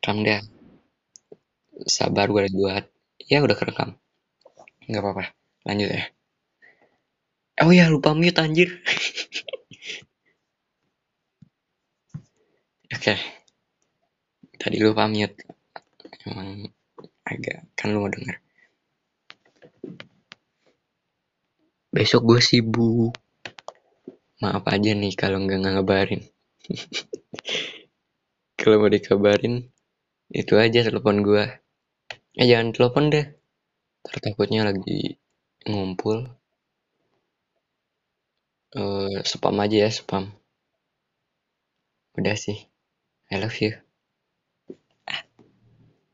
Rekam dah. Sabar gue buat. Ya udah kerekam. Nggak apa-apa. Lanjut ya. Oh ya lupa mute anjir. Oke. Tadi lupa mute. Emang agak kan lu mau denger. Besok gue sibuk. Maaf aja nih kalau nggak ngabarin. kalau mau dikabarin itu aja telepon gue. Eh jangan telepon deh. Tertakutnya lagi ngumpul. Uh, spam aja ya spam. Udah sih. I love you.